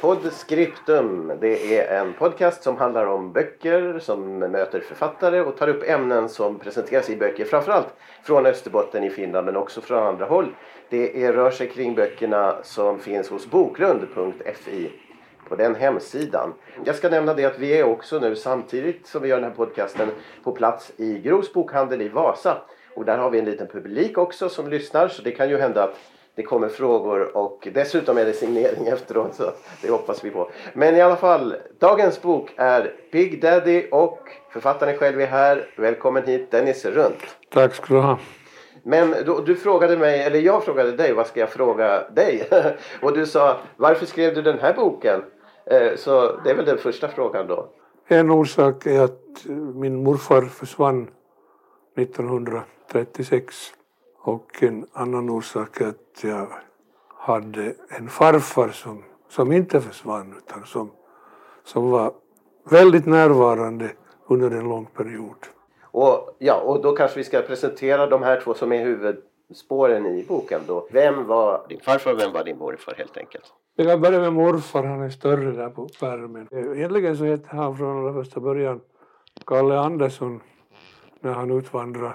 Podscriptum. Det är en podcast som handlar om böcker, som möter författare och tar upp ämnen som presenteras i böcker. Framförallt från Österbotten i Finland men också från andra håll. Det är, rör sig kring böckerna som finns hos boklund.fi på den hemsidan. Jag ska nämna det att vi är också nu samtidigt som vi gör den här podcasten på plats i Gros bokhandel i Vasa. Och där har vi en liten publik också som lyssnar så det kan ju hända att det kommer frågor och dessutom är det signering efteråt så det hoppas vi på. Men i alla fall, dagens bok är Big Daddy och författaren själv är här. Välkommen hit Dennis Runt. Tack ska du ha. Men du, du, frågade mig, eller jag frågade dig, vad ska jag fråga dig? och du sa, varför skrev du den här boken? Eh, så det är väl den första frågan då. En orsak är att min morfar försvann 1936 och en annan orsak är att jag hade en farfar som, som inte försvann utan som, som var väldigt närvarande under en lång period. Och, ja, och då kanske vi ska presentera de här två som är huvudspåren i boken då. Vem var din farfar och vem var din morfar helt enkelt? Jag kan börja med morfar, han är större där på pärmen. Egentligen så hette han från allra första början Kalle Andersson när han utvandrade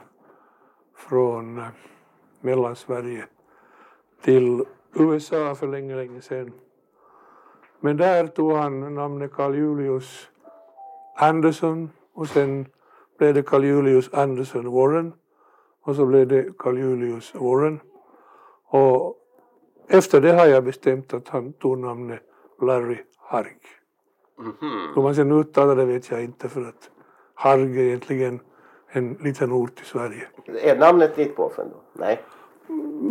från eh, Mellansverige till USA för länge, länge sedan. Men där tog han namnet Carl Julius Anderson och sen blev det Carl Julius Anderson Warren och så blev det Carl Julius Warren. Och efter det har jag bestämt att han tog namnet Larry Harg. Mm -hmm. Hur man sen uttalar det vet jag inte för att Harg egentligen en liten ort i Sverige. Är namnet ditt påfund då? Nej?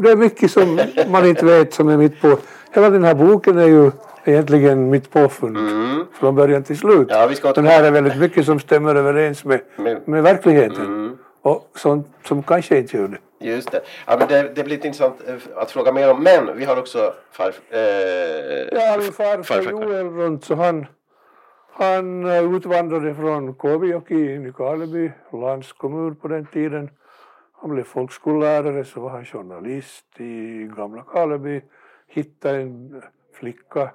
Det är mycket som man inte vet som är mitt på. Hela den här boken är ju egentligen mitt påfund mm. från början till slut. Ja, vi ska den här är väldigt mycket som stämmer överens med, med verkligheten. Mm. Och sånt som kanske inte gör det. Just det. Ja, men det, det blir lite intressant eh, att fråga mer om. Men vi har också farf, eh, ja, farfar farfar Joel runt så han han utvandrade från Kåvijoki i Nykarleby, landskommun på den tiden. Han blev folkskollärare, så var han journalist i Gamla Karleby. Hittade en flicka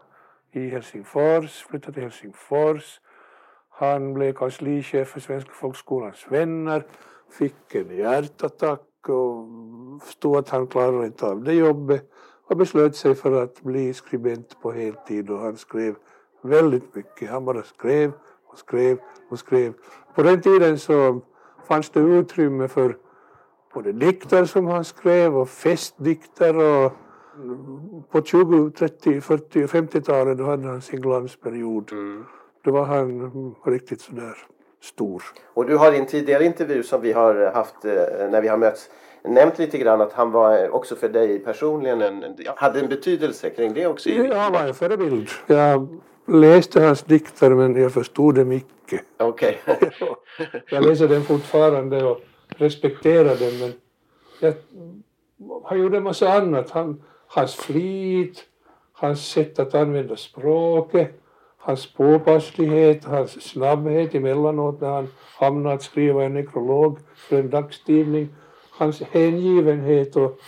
i Helsingfors, flyttade till Helsingfors. Han blev kanslichef för Svenska folkskolans vänner, fick en hjärtattack och förstod att han klarade inte av det jobbet och beslöt sig för att bli skribent på heltid och han skrev väldigt mycket. Han bara skrev och skrev och skrev. På den tiden så fanns det utrymme för både dikter som han skrev och festdikter och på 20, 30, 40 och 50-talet då hade han sin glansperiod. Mm. Då var han riktigt sådär stor. Och du har i en tidigare intervju som vi har haft eh, när vi har mötts nämnt lite grann att han var också för dig personligen en, hade en betydelse kring det också? Ja, han var en förebild. Jag läste hans dikter men jag förstod dem icke. Okay. jag läser den fortfarande och respekterar den men jag, han gjorde en massa annat. Han, hans flit, hans sätt att använda språket, hans påpasslighet, hans snabbhet emellanåt när han hamnade att skriva en nekrolog för en dagstidning, hans hängivenhet och,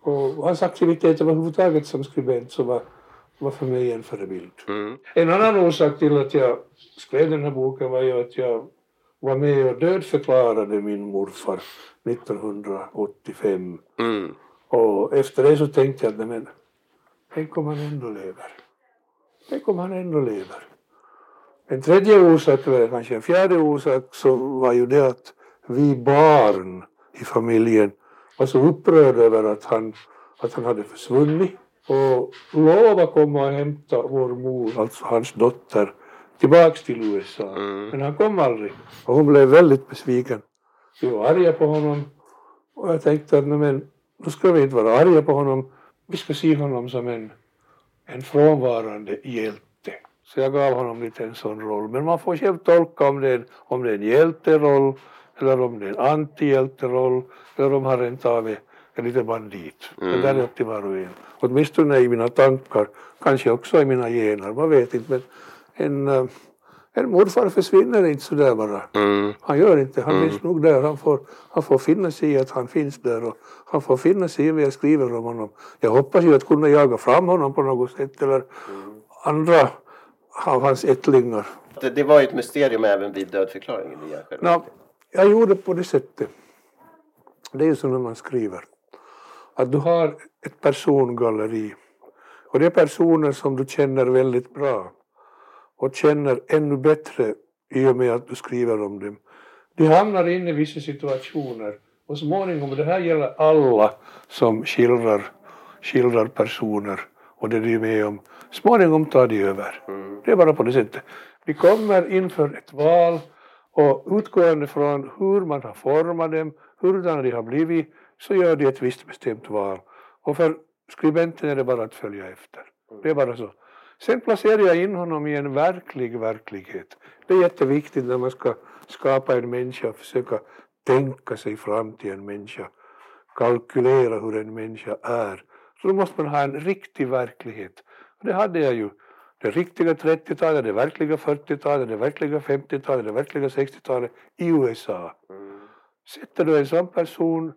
och hans aktivitet överhuvudtaget som skribent så var var för mig en förebild. Mm. En annan orsak till att jag skrev den här boken var ju att jag var med och dödförklarade min morfar 1985. Mm. Och efter det så tänkte jag, men tänk om han ändå lever. Tänk om han ändå lever. En tredje orsak, eller kanske en fjärde orsak, så var ju det att vi barn i familjen var så upprörda över att han, att han hade försvunnit och lova komma och hämta vår mor, alltså hans dotter, tillbaks till USA. Mm. Men han kom aldrig. Och hon blev väldigt besviken. Vi var arga på honom. Och jag tänkte att men, då ska vi inte vara arga på honom. Vi ska se honom som en, en frånvarande hjälte. Så jag gav honom lite en sån roll. Men man får själv tolka om det är, om det är en hjälteroll eller om det är en antihjälteroll eller om han rent av är en liten bandit. Mm. Det där är upp till var och en. Åtminstone i mina tankar, kanske också i mina gener, man vet inte. Men en, en morfar försvinner inte sådär bara. Mm. Han gör inte, han mm. finns nog där. Han får, han får finna sig i att han finns där och han får finna sig i vad jag skriver om honom. Jag hoppas ju att kunna jaga fram honom på något sätt eller mm. andra av hans ättlingar. Det, det var ett mysterium även vid dödförklaringen? No, jag gjorde på det sättet. Det är ju som när man skriver. Att du har ett persongalleri. Och det är personer som du känner väldigt bra. Och känner ännu bättre i och med att du skriver om dem. De hamnar in i vissa situationer. Och småningom, det här gäller alla som skildrar, skildrar personer och det de är med om. Småningom tar de över. Mm. Det är bara på det sättet. Vi kommer inför ett val och utgående från hur man har format dem, hurdana de har blivit, så gör de ett visst bestämt val. Och för skribenten är det bara att följa efter. Det är bara så. Sen placerar jag in honom i en verklig verklighet. Det är jätteviktigt när man ska skapa en människa och försöka tänka sig fram till en människa. Kalkylera hur en människa är. Så då måste man ha en riktig verklighet. Och det hade jag ju. Det riktiga 30-talet, det verkliga 40-talet, det verkliga 50-talet, det verkliga 60-talet i USA. Mm. Sätter du en sån person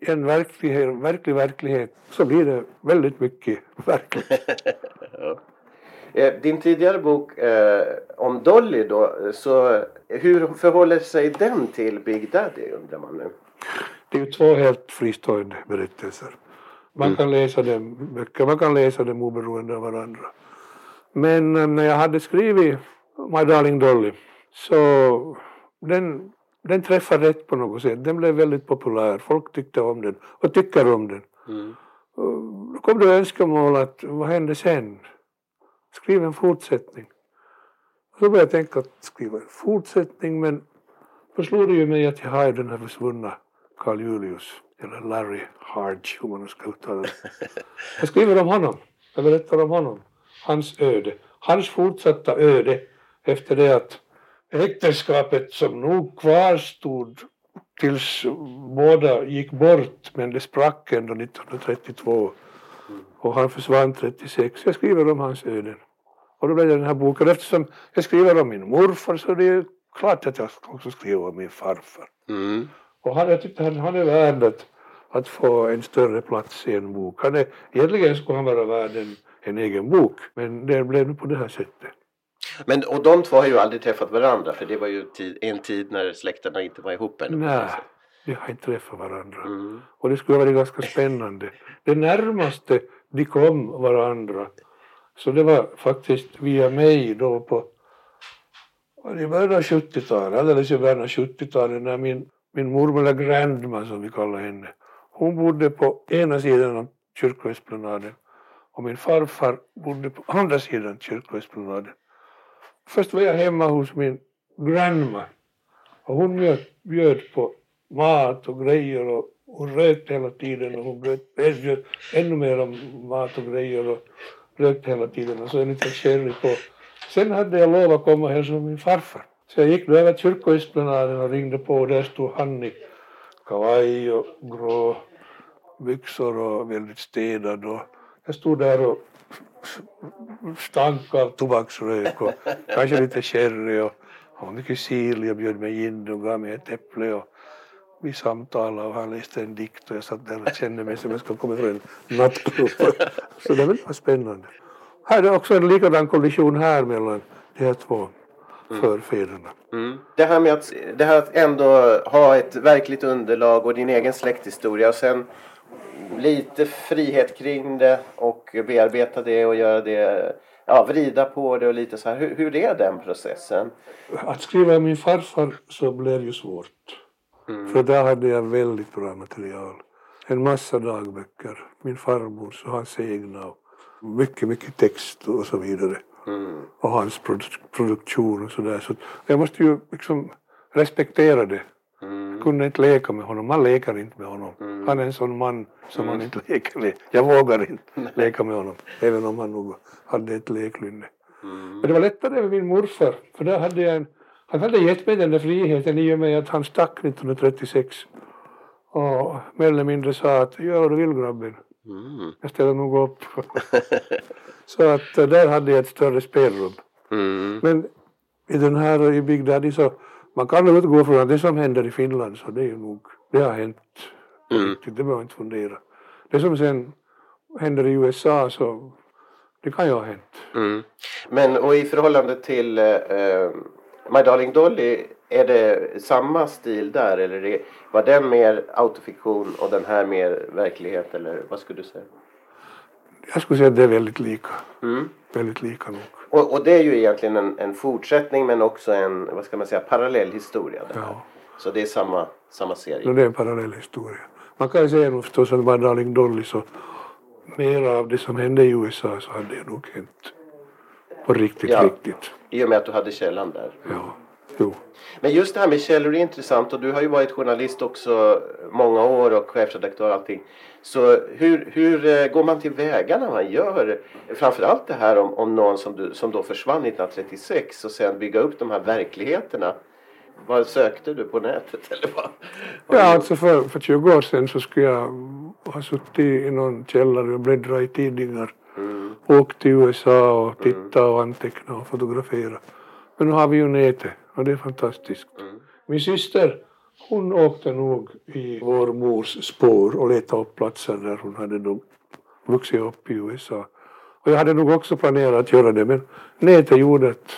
en verklighet, verklig verklighet så blir det väldigt mycket verkligt. ja. Eh, din tidigare bok eh, om Dolly då, så hur förhåller sig den till Big Daddy undrar man nu? Det är ju två helt fristående berättelser. Man mm. kan läsa dem mycket, man kan läsa dem oberoende av varandra. Men eh, när jag hade skrivit My Darling Dolly så den, den träffade rätt på något sätt. Den blev väldigt populär. Folk tyckte om den och tycker om den. Mm. Då kom det önskemål att vad hände sen? Skriv en fortsättning. Och så började jag tänka att skriva en fortsättning men då slog det ju mig att jag har den här försvunna Carl Julius eller Larry Hardge hur man nu ska uttala det. Jag skriver om honom. Jag berättar om honom hans öde, hans fortsatta öde efter det att äktenskapet som nog kvarstod tills båda gick bort men det sprack ändå 1932 och han försvann 36. Jag skriver om hans öden. Och då blev det den här boken. Eftersom jag skriver om min morfar så det är klart att jag också skriver om min farfar. Mm. Och han, jag tyckte han, han är värd att, att få en större plats i en bok. Han är, egentligen skulle han vara värd en en egen bok. Men det blev på det här sättet. Men, och de två har ju aldrig träffat varandra för det var ju en tid när släkterna inte var ihop ännu. Nej, de har inte träffat varandra. Mm. Och det skulle vara ganska spännande. Det närmaste de kom varandra så det var faktiskt via mig då på i början av 70-talet, alldeles i början av 70-talet när min, min mormor, eller grandma som vi kallar henne, hon bodde på ena sidan av kyrkoesplanaden och min farfar bodde på andra sidan kyrkoesplanaden. Först var jag hemma hos min grandma och hon bjöd, bjöd på mat och grejer och hon rökte hela tiden och hon bjöd, bjöd ännu mer om mat och grejer och rökte hela tiden och så en liten sherry på. Sen hade jag lov att komma och hälsa min farfar. Så jag gick då över kyrkoesplanaden och ringde på och där stod han i kavaj och grå byxor och väldigt städad och jag stod där och stank av tobaksrök och kanske lite sherry och han var mycket sirlig och bjöd mig in och gav mig ett äpple och vi samtalade och han läste en dikt och jag satt där och kände mig som jag skulle komma från en nattklubb. Så det var spännande. Här är också en likadan kollision här mellan de här två mm. förfäderna. Mm. Det, här med att, det här att ändå ha ett verkligt underlag och din egen släkthistoria och sen lite frihet kring det och bearbeta det och göra det, ja vrida på det och lite så här. Hur, hur är den processen? Att skriva min farfar så blev ju svårt. Mm. För där hade jag väldigt bra material. En massa dagböcker, min farmors och hans egna och mycket, mycket text och så vidare. Mm. Och hans produktion och sådär. Så jag måste ju liksom respektera det. Mm. Kunde inte leka med honom, man leker inte med honom. Mm. Han är en sån man som mm. man inte leker med. Jag vågar inte leka med honom, även om han nog hade ett leklynne. Mm. Men det var lättare med min morfar, för där hade jag en, han hade gett mig den där friheten i och med att han stack 1936 och mer eller mindre sa att gör vad du vill grabben. Mm. Jag ställer nog upp. så att eh, där hade jag ett större spelrum. Mm. Men i den här i Big Daddy så man kan nog utgå från att det som händer i Finland så det är ju nog, det har hänt. Mm. Det behöver man inte fundera. Det som sen händer i USA så det kan ju ha hänt. Mm. Men och i förhållande till eh, My Darling Dolly är det samma stil där eller var den mer autofiktion och den här mer verklighet eller vad skulle du säga? Jag skulle säga att det är väldigt lika. Mm. Väldigt lika nog. Och, och, det är ju egentligen en, en, fortsättning men också en, vad ska man säga, parallell historia. Det ja. Så det är samma, samma serie? No, det är en parallell historia. Man kan ju säga nog förstås att var Darling Dolly så mer av det som hände i USA så hade det nog hänt på riktigt, ja. riktigt. I och med att du hade källan där. Ja, jo. Men just det här med källor är intressant och du har ju varit journalist också många år och chefredaktör och allting. Så hur, hur eh, går man tillväga när man gör framförallt det här om, om någon som, du, som då försvann 1936 och sen bygga upp de här verkligheterna? Vad sökte du på nätet eller vad? vad ja, alltså för, för 20 år sedan så skulle jag ha suttit i någon källare och bläddrat i tidningar. Mm. Åkt till USA och tittat och antecknat och fotograferat. Men nu har vi ju nätet och det är fantastiskt. Mm. Min syster hon åkte nog i vår mors spår och letade upp platser där hon hade nog vuxit upp i USA. Och jag hade nog också planerat att göra det men nätet gjorde att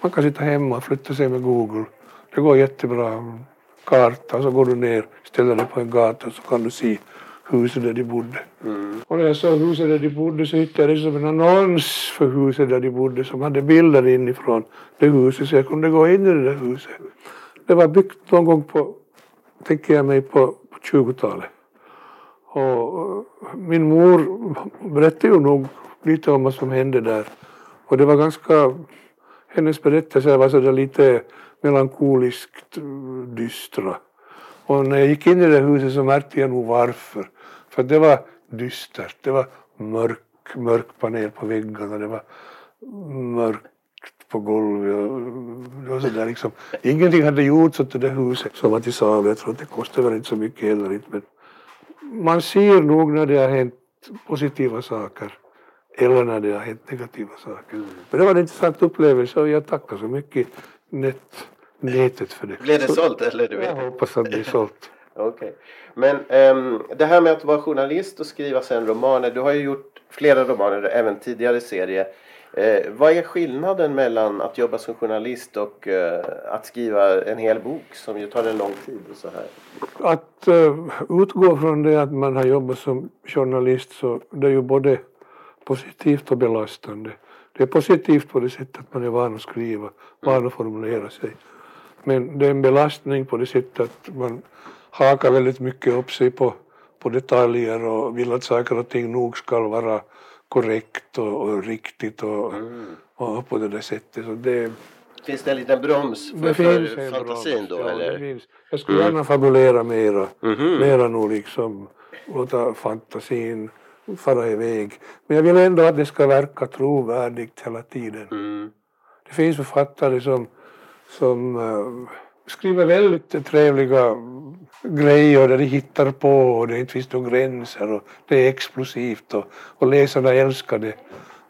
man kan sitta hemma och flytta sig med Google. Det går jättebra. Karta, så går du ner, ställer dig på en gata så kan du se huset där de bodde. Mm. Och när jag såg huset där de bodde så hittade jag det som en annons för huset där de bodde som hade bilder inifrån det huset så jag kunde gå in i det där huset. Det var byggt någon gång på, tänker jag mig, på, på 20-talet. Och min mor berättade ju nog lite om vad som hände där. Och det var ganska, hennes berättelser var sådär lite melankoliskt dystra. Och när jag gick in i det huset så märkte jag nog varför. För det var dystert, det var mörk, mörk panel på väggarna, det var mörkt på golvet och det var sådär liksom. Ingenting hade gjorts åt det där huset som var till salu. Jag tror att det kostade väl inte så mycket heller inte men man ser nog när det har hänt positiva saker eller när det har hänt negativa saker. Mm. Men det var en intressant upplevelse och jag tackar så mycket net, nätet för det. Blev det sålt eller? Du vet? Jag hoppas att det är sålt. Okay. Men um, det här med att vara journalist och skriva sen romaner. Du har ju gjort flera romaner, även tidigare serier. Eh, vad är skillnaden mellan att jobba som journalist och eh, att skriva en hel bok som ju tar en lång tid och så här? Att uh, utgå från det att man har jobbat som journalist så det är ju både positivt och belastande. Det är positivt på det sättet att man är van att skriva, van att formulera sig. Men det är en belastning på det sättet att man hakar väldigt mycket upp sig på, på detaljer och vill att saker och ting nog ska vara korrekt och, och riktigt och, mm. och, på det där sättet. Så det, finns det en liten broms för, för fantasin då? Ja, eller? Jag skulle mm. gärna fabulera mera, mm -hmm. mera nog liksom låta fantasin fara iväg. Men jag vill ändå att det ska verka trovärdigt hela tiden. Mm. Det finns författare som, som uh, skriver väldigt trevliga grejer där de hittar på och det inte finns några gränser och det är explosivt och, och läsarna älskar det.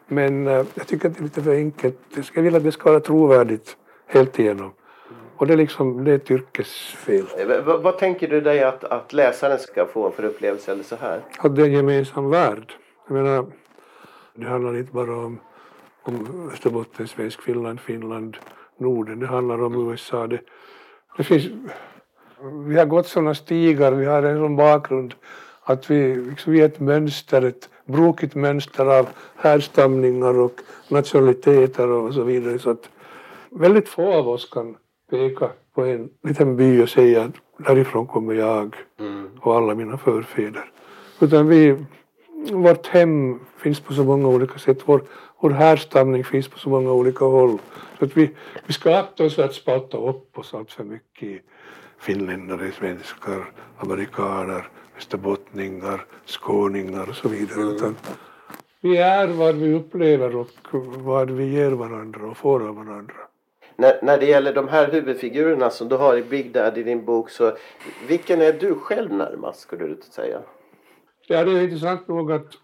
Men uh, jag tycker att det är lite för enkelt. Jag vill att det ska vara trovärdigt helt igenom. Och det är liksom, det är ett yrkesfel. Eh, vad, vad tänker du dig att, att läsaren ska få för upplevelse eller så här? Att det är en gemensam värld. Jag menar, det handlar inte bara om, om Österbotten, Svensk, Finland, Finland, Norden. Det handlar om USA. Det, det finns, vi har gått sådana stigar, vi har en sån bakgrund att vi, liksom, vi är ett mönster, ett brokigt mönster av härstamningar och nationaliteter och så vidare. Så att väldigt få av oss kan peka på en liten by och säga att därifrån kommer jag mm. och alla mina förfäder. Utan vi, vårt hem finns på så många olika sätt, vår, vår härstamning finns på så många olika håll. Så att vi, vi ska akta oss för att spalta upp oss allt för mycket i finländare, svenskar, amerikaner, österbottningar, skåningar och så vidare. Mm. Utan vi är vad vi upplever och vad vi ger varandra och får av varandra. När, när det gäller de här huvudfigurerna som du har i Big Dad i din bok så vilken är du själv närmast skulle du säga? Ja, det är intressant nog att,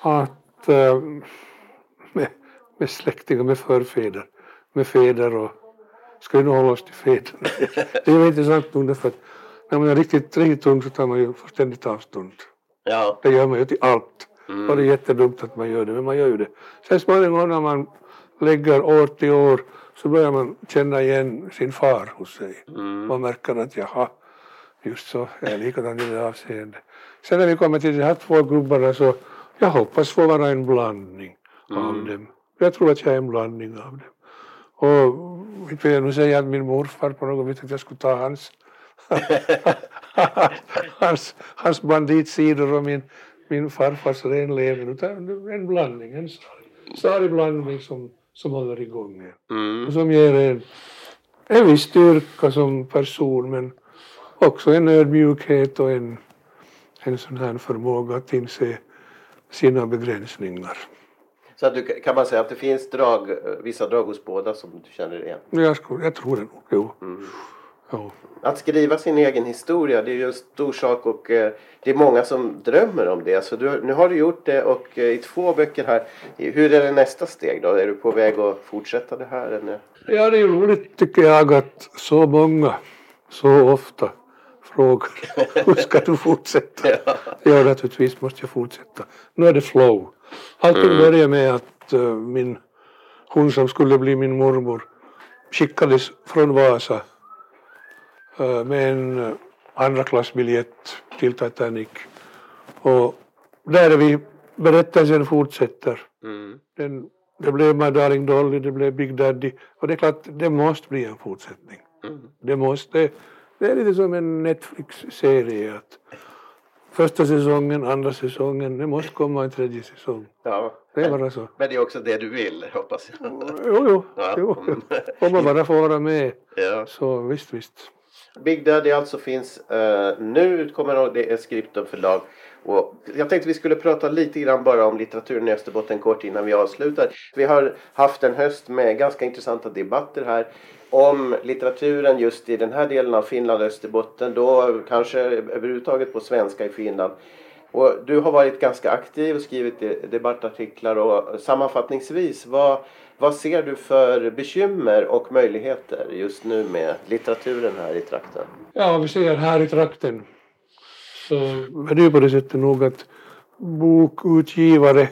att äh, med, med släktingar, med förfäder, med fäder och ska vi nu hålla oss till fäderna? det är intressant nog därför att när man är riktigt, riktigt ung så tar man ju fullständigt avstånd. Ja. Det gör man ju till allt. Mm. Och det är jättedumt att man gör det, men man gör ju det. Sen småningom när man lägger år till år så börjar man känna igen sin far hos sig. Mm. Man märker att jaha, just så, jag är likadan i det avseendet. Sen när vi kommer till de här två gubbarna så jag hoppas få vara en blandning mm. av dem. Jag tror att jag är en blandning av dem. Och inte vill jag nu säga att min morfar på något vis att jag skulle ta hans hans, hans banditsidor och min, min farfars renlevnad utan en blandning, en salig blandning som, som håller igång. Mm. Och som ger en, en viss styrka som person men också en ödmjukhet och en, en sån här förmåga att inse sina begränsningar. Så du, kan man säga att det finns drag, vissa drag hos båda som du känner igen? Jag, skulle, jag tror det nog, jo. Mm. jo. Att skriva sin egen historia det är ju en stor sak och eh, det är många som drömmer om det. Så du, nu har du gjort det och eh, i två böcker här. Hur är det nästa steg då? Är du på väg att fortsätta det här? Eller? Ja, det är roligt tycker jag att så många så ofta frågar hur ska du fortsätta? ja. ja, naturligtvis måste jag fortsätta. Nu är det flow. Allting mm. började med att uh, min, hon som skulle bli min mormor skickades från Vasa uh, med en uh, andra klassbiljett till Titanic. Och där är vi, berättelsen fortsätter. Mm. Den, det blev My Darling Dolly, det blev Big Daddy och det är klart, det måste bli en fortsättning. Mm. Det måste, det är lite som en Netflix-serie att första säsongen, andra säsongen, det måste komma en tredje säsong. Ja. Det är bara så. Men det är också det du vill, hoppas jag. Jo, jo. Ja. jo. Om man bara får vara med ja. så visst, visst. Big Daddy alltså finns uh, nu utkommer det är Skriptum förlag. Och jag tänkte vi skulle prata lite grann bara om litteraturen i Österbotten kort innan vi avslutar. Vi har haft en höst med ganska intressanta debatter här om litteraturen just i den här delen av Finland, Österbotten, då kanske överhuvudtaget på svenska i Finland. Och du har varit ganska aktiv och skrivit debattartiklar och sammanfattningsvis, vad, vad ser du för bekymmer och möjligheter just nu med litteraturen här i trakten? Ja, vi ser här i trakten så är det ju på det sättet nog att bokutgivare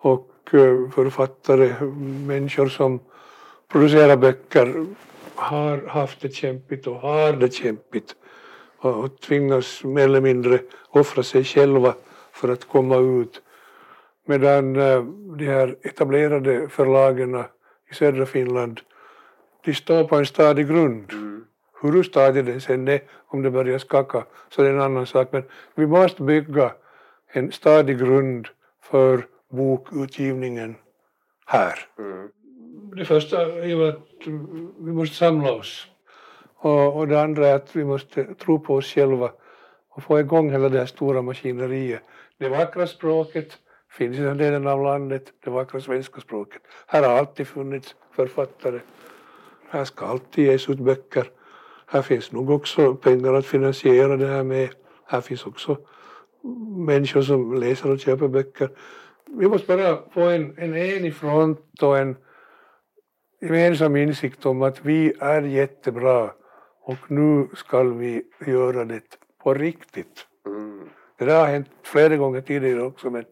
och eh, författare, människor som producerar böcker har haft det kämpigt och har det kämpigt och tvingas mer eller mindre offra sig själva för att komma ut. Medan eh, de här etablerade förlagen i södra Finland, de står på en stadig grund. Mm. Hur stadig den sen är, om det börjar skaka, så är det en annan sak. Men vi måste bygga en stadig grund för bokutgivningen här. Mm det första är ju att vi måste samla oss. Och, och det andra är att vi måste tro på oss själva och få igång hela det här stora maskineriet. Det vackra språket finns i den delen av landet, det vackra svenska språket. Här har alltid funnits författare. Här ska alltid ges ut böcker. Här finns nog också pengar att finansiera det här med. Här finns också människor som läser och köper böcker. Vi måste bara få en, en enig front och en gemensam insikt om att vi är jättebra och nu ska vi göra det på riktigt. Mm. Det där har hänt flera gånger tidigare också men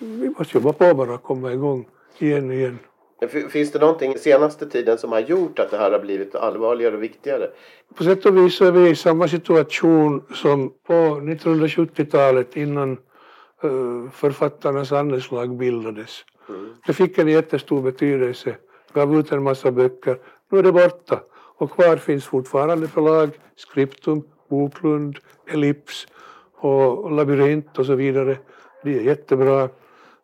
vi måste jobba på bara och komma igång igen och igen. Finns det någonting senaste tiden som har gjort att det här har blivit allvarligare och viktigare? På sätt och vis är vi i samma situation som på 1970-talet innan uh, författarnas anslag bildades. Mm. Det fick en jättestor betydelse gav ut en massa böcker. Nu är det borta och kvar finns fortfarande förlag, Skriptum, Boklund, Ellips och Labyrint och så vidare. De är jättebra.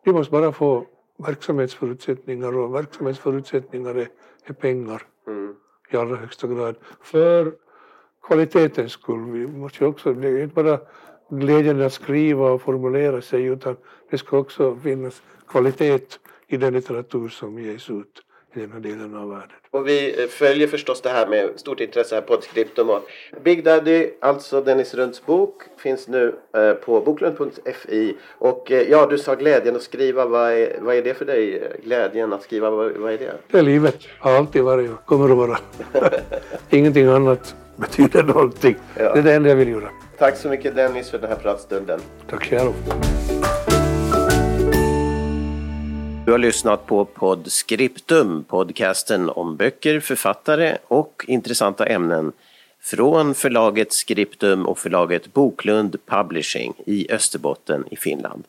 Vi måste bara få verksamhetsförutsättningar och verksamhetsförutsättningar är, är pengar mm. i allra högsta grad. För kvalitetens skull. Vi måste också, det är inte bara glädjen att skriva och formulera sig utan det ska också finnas kvalitet i den litteratur som ges ut i den här delen av världen. Och vi eh, följer förstås det här med stort intresse här på Skriptum. Big Daddy, alltså Dennis Runds bok, finns nu eh, på boklund.fi. Och eh, ja, du sa glädjen att skriva. Vad är, vad är det för dig? Glädjen att skriva, vad, vad är det? Det är livet. Har alltid varit och kommer att vara. Ingenting annat betyder någonting. Ja. Det är det enda jag vill göra. Tack så mycket Dennis för den här pratstunden. Tack själv. Du har lyssnat på Podscriptum, podcasten om böcker, författare och intressanta ämnen från förlaget Skriptum och förlaget Boklund Publishing i Österbotten i Finland.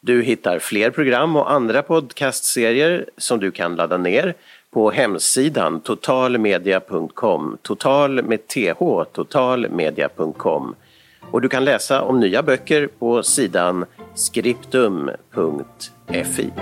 Du hittar fler program och andra podcastserier som du kan ladda ner på hemsidan totalmedia.com, total med th, totalmedia.com. Och du kan läsa om nya böcker på sidan FI.